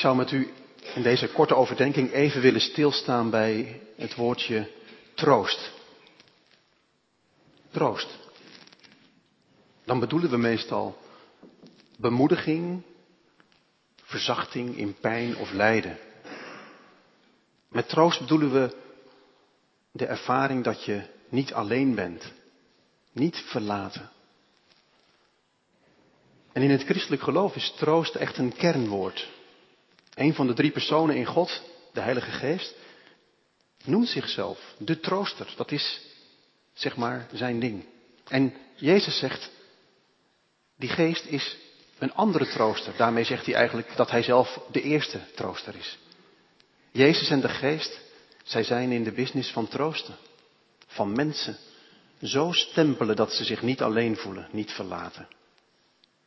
Ik zou met u in deze korte overdenking even willen stilstaan bij het woordje troost. Troost. Dan bedoelen we meestal bemoediging, verzachting in pijn of lijden. Met troost bedoelen we de ervaring dat je niet alleen bent, niet verlaten. En in het christelijk geloof is troost echt een kernwoord. Een van de drie personen in God, de Heilige Geest, noemt zichzelf de trooster. Dat is, zeg maar, zijn ding. En Jezus zegt, die geest is een andere trooster. Daarmee zegt hij eigenlijk dat hij zelf de eerste trooster is. Jezus en de geest, zij zijn in de business van troosten. Van mensen zo stempelen dat ze zich niet alleen voelen, niet verlaten.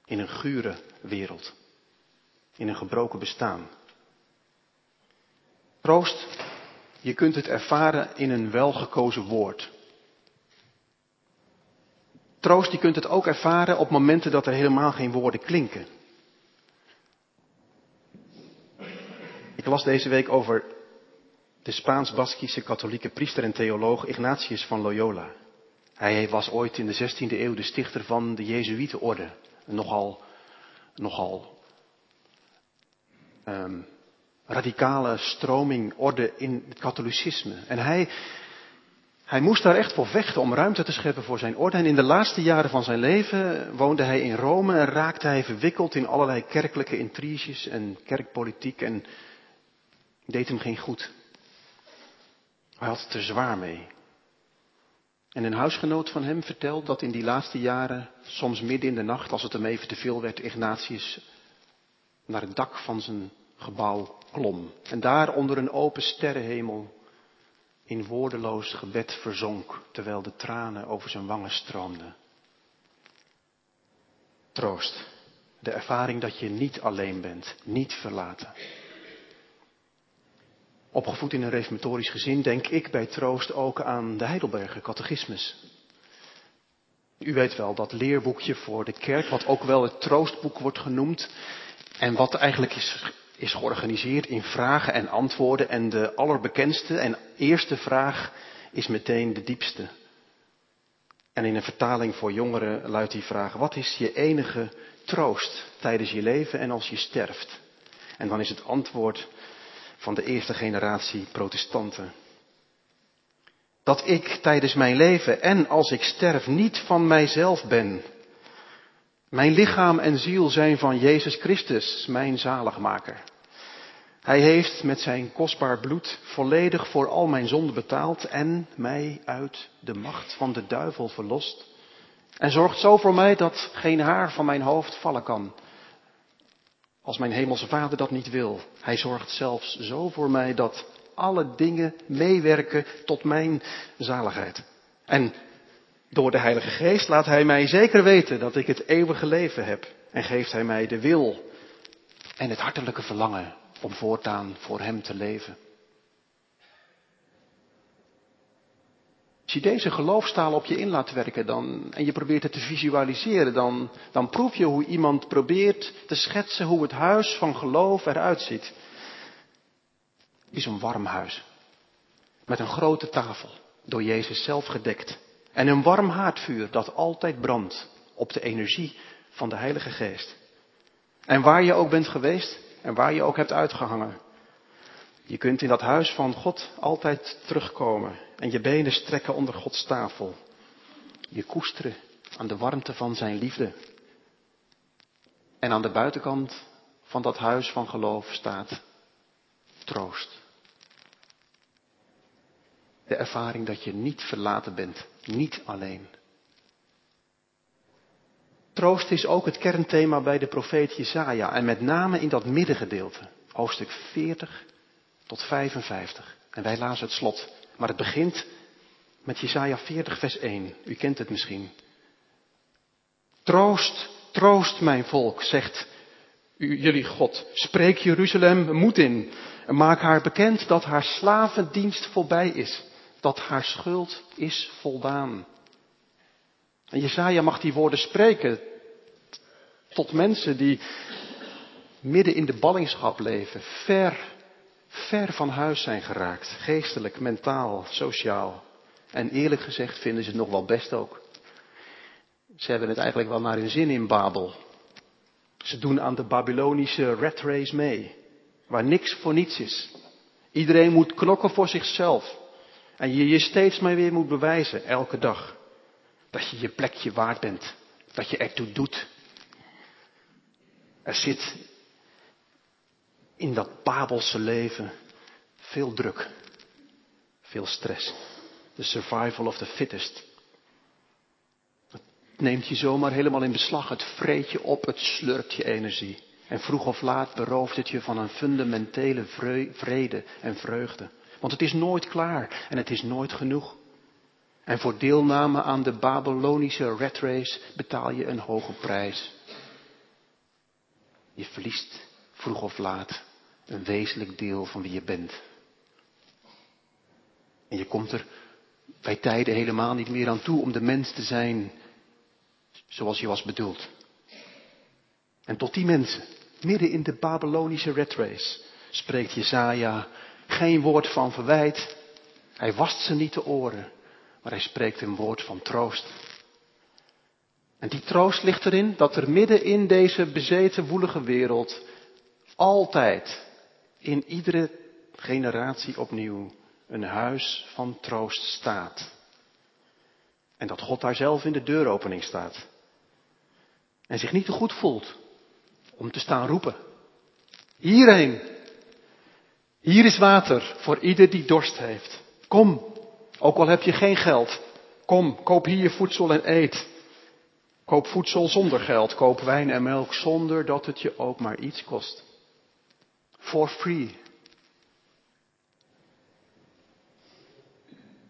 In een gure wereld. In een gebroken bestaan. Troost, je kunt het ervaren in een welgekozen woord. Troost, je kunt het ook ervaren op momenten dat er helemaal geen woorden klinken. Ik las deze week over de Spaans-Baskische katholieke priester en theoloog Ignatius van Loyola. Hij was ooit in de 16e eeuw de stichter van de Jezuïetenorde. Nogal, nogal um, radicale stroming, orde in het katholicisme. En hij, hij moest daar echt voor vechten om ruimte te scheppen voor zijn orde. En in de laatste jaren van zijn leven woonde hij in Rome en raakte hij verwikkeld in allerlei kerkelijke intriges en kerkpolitiek en deed hem geen goed. Hij had het er zwaar mee. En een huisgenoot van hem vertelt dat in die laatste jaren, soms midden in de nacht, als het hem even te veel werd, Ignatius naar het dak van zijn gebouw klom. En daar onder een open sterrenhemel in woordeloos gebed verzonk, terwijl de tranen over zijn wangen stroomden. Troost. De ervaring dat je niet alleen bent, niet verlaten. Opgevoed in een reformatorisch gezin denk ik bij troost ook aan de Heidelberger catechismus. U weet wel, dat leerboekje voor de kerk, wat ook wel het troostboek wordt genoemd. En wat eigenlijk is, is georganiseerd in vragen en antwoorden. En de allerbekendste en eerste vraag is meteen de diepste. En in een vertaling voor jongeren luidt die vraag, wat is je enige troost tijdens je leven en als je sterft? En dan is het antwoord, van de eerste generatie protestanten. Dat ik tijdens mijn leven en als ik sterf niet van mijzelf ben. Mijn lichaam en ziel zijn van Jezus Christus, mijn zaligmaker. Hij heeft met zijn kostbaar bloed volledig voor al mijn zonden betaald en mij uit de macht van de duivel verlost. En zorgt zo voor mij dat geen haar van mijn hoofd vallen kan. Als mijn hemelse vader dat niet wil. Hij zorgt zelfs zo voor mij dat alle dingen meewerken tot mijn zaligheid. En door de Heilige Geest laat Hij mij zeker weten dat ik het eeuwige leven heb. En geeft Hij mij de wil en het hartelijke verlangen om voortaan voor Hem te leven. Als je deze geloofstaal op je in laat werken dan, en je probeert het te visualiseren, dan, dan proef je hoe iemand probeert te schetsen hoe het huis van geloof eruit ziet. Het is een warm huis. Met een grote tafel, door Jezus zelf gedekt. En een warm haardvuur dat altijd brandt op de energie van de Heilige Geest. En waar je ook bent geweest en waar je ook hebt uitgehangen. Je kunt in dat huis van God altijd terugkomen en je benen strekken onder Gods tafel. Je koesteren aan de warmte van zijn liefde. En aan de buitenkant van dat huis van geloof staat troost. De ervaring dat je niet verlaten bent, niet alleen. Troost is ook het kernthema bij de profeet Jesaja en met name in dat middengedeelte, hoofdstuk 40 tot 55. En wij lazen het slot. Maar het begint met Jesaja 40 vers 1. U kent het misschien. Troost, troost mijn volk, zegt jullie God. Spreek Jeruzalem moed in. En maak haar bekend dat haar slavendienst voorbij is. Dat haar schuld is voldaan. En Jesaja mag die woorden spreken tot mensen die midden in de ballingschap leven, ver, ver van huis zijn geraakt, geestelijk, mentaal, sociaal. En eerlijk gezegd vinden ze het nog wel best ook. Ze hebben het eigenlijk wel naar hun zin in Babel. Ze doen aan de Babylonische red race mee, waar niks voor niets is. Iedereen moet knokken voor zichzelf. En je je steeds maar weer moet bewijzen, elke dag. Dat je je plekje waard bent. Dat je ertoe doet. Er zit in dat Babelse leven veel druk. Veel stress. The survival of the fittest. Het neemt je zomaar helemaal in beslag. Het vreet je op, het slurpt je energie. En vroeg of laat berooft het je van een fundamentele vrede en vreugde. Want het is nooit klaar en het is nooit genoeg. En voor deelname aan de Babylonische red race betaal je een hoge prijs. Je verliest vroeg of laat een wezenlijk deel van wie je bent. En je komt er bij tijden helemaal niet meer aan toe om de mens te zijn zoals je was bedoeld. En tot die mensen, midden in de Babylonische red race, spreekt Jesaja geen woord van verwijt. Hij wast ze niet de oren, maar hij spreekt een woord van troost. En die troost ligt erin dat er midden in deze bezeten woelige wereld altijd, in iedere generatie opnieuw, een huis van troost staat. En dat God daar zelf in de deuropening staat. En zich niet te goed voelt om te staan roepen. Hierheen. Hier is water voor ieder die dorst heeft. Kom, ook al heb je geen geld. Kom, koop hier voedsel en eet. Koop voedsel zonder geld. Koop wijn en melk zonder dat het je ook maar iets kost. For free.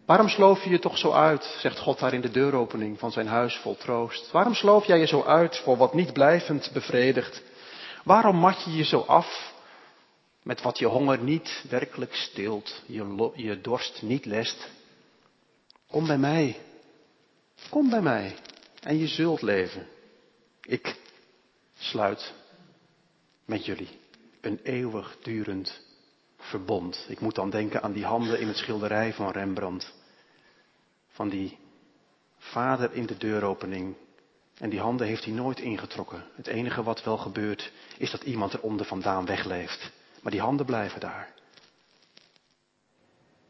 Waarom sloof je je toch zo uit, zegt God daar in de deuropening van zijn huis vol troost? Waarom sloof jij je zo uit voor wat niet blijvend bevredigt? Waarom mat je je zo af met wat je honger niet werkelijk stilt, je, je dorst niet lest? Kom bij mij. Kom bij mij en je zult leven. Ik sluit met jullie een eeuwig durend verbond. Ik moet dan denken aan die handen in het schilderij van Rembrandt. Van die vader in de deuropening. En die handen heeft hij nooit ingetrokken. Het enige wat wel gebeurt is dat iemand er onder vandaan wegleeft. Maar die handen blijven daar.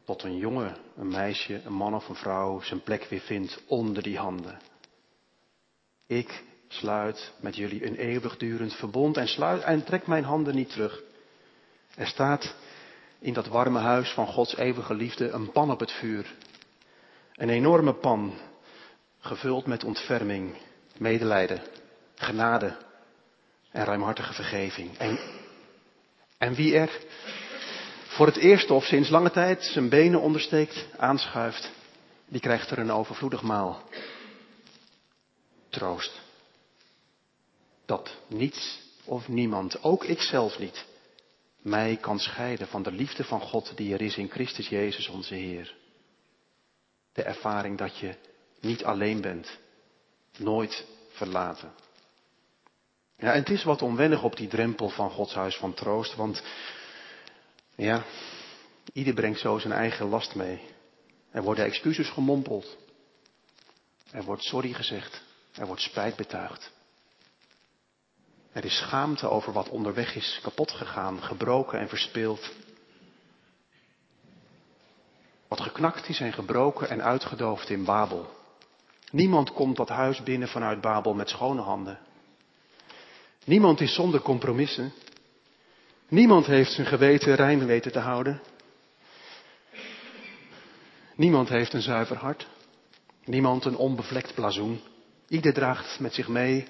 Tot een jongen, een meisje, een man of een vrouw zijn plek weer vindt onder die handen. Ik sluit met jullie een eeuwigdurend verbond en, sluit, en trek mijn handen niet terug. Er staat in dat warme huis van Gods eeuwige liefde een pan op het vuur. Een enorme pan, gevuld met ontferming, medelijden, genade en ruimhartige vergeving. En wie er voor het eerst of sinds lange tijd zijn benen ondersteekt, aanschuift, die krijgt er een overvloedig maal. Troost. Dat niets of niemand, ook ikzelf niet, mij kan scheiden van de liefde van God die er is in Christus Jezus onze Heer. De ervaring dat je niet alleen bent, nooit verlaten. Ja, het is wat onwennig op die drempel van Gods huis van troost, want ja, ieder brengt zo zijn eigen last mee. Er worden excuses gemompeld. Er wordt sorry gezegd. Er wordt spijt betuigd. Er is schaamte over wat onderweg is kapot gegaan, gebroken en verspeeld. Wat geknakt is en gebroken en uitgedoofd in Babel. Niemand komt dat huis binnen vanuit Babel met schone handen. Niemand is zonder compromissen. Niemand heeft zijn geweten rein weten te houden. Niemand heeft een zuiver hart. Niemand een onbevlekt blazoen. Ieder draagt met zich mee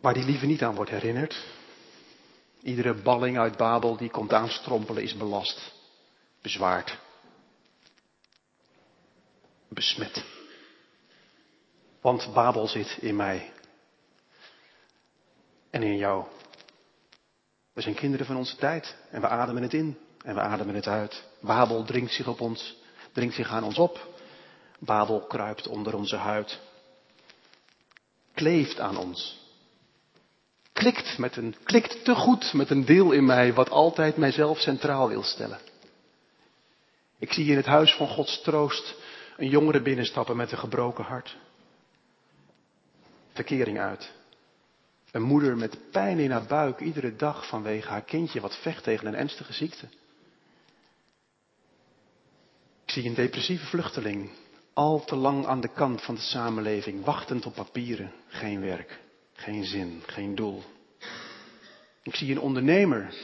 waar die liever niet aan wordt herinnerd. Iedere balling uit Babel die komt aanstrompelen is belast, bezwaard, besmet. Want Babel zit in mij en in jou. We zijn kinderen van onze tijd en we ademen het in en we ademen het uit. Babel dringt zich op ons, dringt zich aan ons op. Babel kruipt onder onze huid, kleeft aan ons klikt, met een, klikt te goed met een deel in mij wat altijd mijzelf centraal wil stellen. Ik zie in het huis van Gods troost een jongere binnenstappen met een gebroken hart. Verkering uit. Een moeder met pijn in haar buik iedere dag vanwege haar kindje wat vecht tegen een ernstige ziekte. Ik zie een depressieve vluchteling, al te lang aan de kant van de samenleving, wachtend op papieren, geen werk, geen zin, geen doel. Ik zie een ondernemer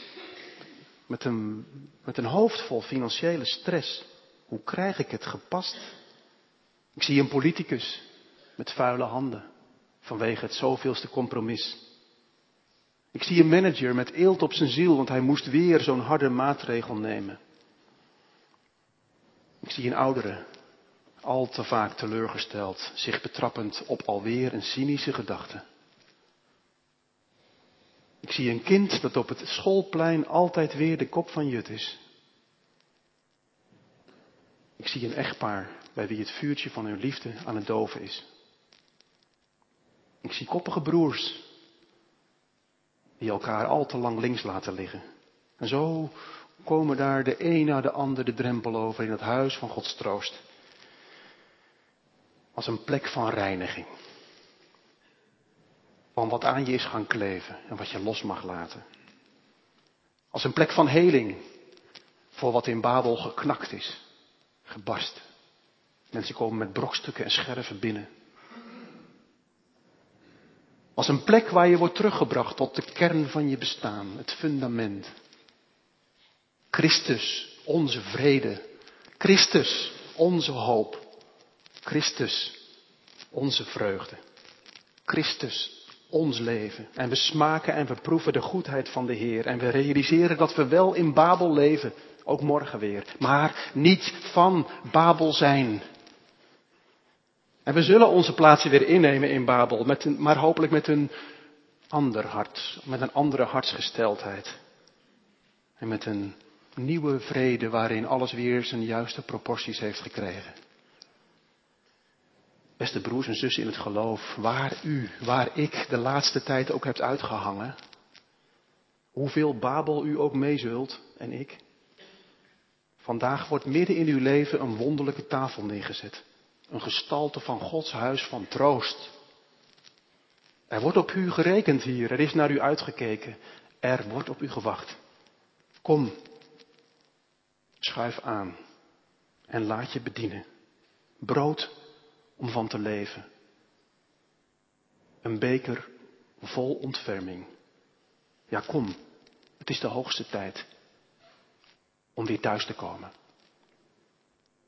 met een, met een hoofd vol financiële stress. Hoe krijg ik het gepast? Ik zie een politicus met vuile handen vanwege het zoveelste compromis. Ik zie een manager met eelt op zijn ziel, want hij moest weer zo'n harde maatregel nemen. Ik zie een oudere, al te vaak teleurgesteld, zich betrappend op alweer een cynische gedachte. Ik zie een kind dat op het schoolplein altijd weer de kop van Jut is. Ik zie een echtpaar bij wie het vuurtje van hun liefde aan het doven is. Ik zie koppige broers die elkaar al te lang links laten liggen. En zo komen daar de een na de ander de drempel over in het huis van Gods troost. Als een plek van reiniging. Van wat aan je is gaan kleven en wat je los mag laten. Als een plek van heling voor wat in Babel geknakt is, gebarst. Mensen komen met brokstukken en scherven binnen. Als een plek waar je wordt teruggebracht tot de kern van je bestaan, het fundament. Christus, onze vrede. Christus, onze hoop. Christus, onze vreugde. Christus, ons leven. En we smaken en we proeven de goedheid van de Heer. En we realiseren dat we wel in Babel leven, ook morgen weer. Maar niet van Babel zijn. En we zullen onze plaatsen weer innemen in Babel, met maar hopelijk met een ander hart, met een andere hartsgesteldheid. En met een nieuwe vrede waarin alles weer zijn juiste proporties heeft gekregen. Beste broers en zussen in het geloof, waar u, waar ik de laatste tijd ook hebt uitgehangen, hoeveel Babel u ook meezult en ik, vandaag wordt midden in uw leven een wonderlijke tafel neergezet. Een gestalte van Gods huis van troost. Er wordt op u gerekend hier, er is naar u uitgekeken, er wordt op u gewacht. Kom, schuif aan en laat je bedienen. Brood om van te leven. Een beker vol ontferming. Ja, kom, het is de hoogste tijd om weer thuis te komen.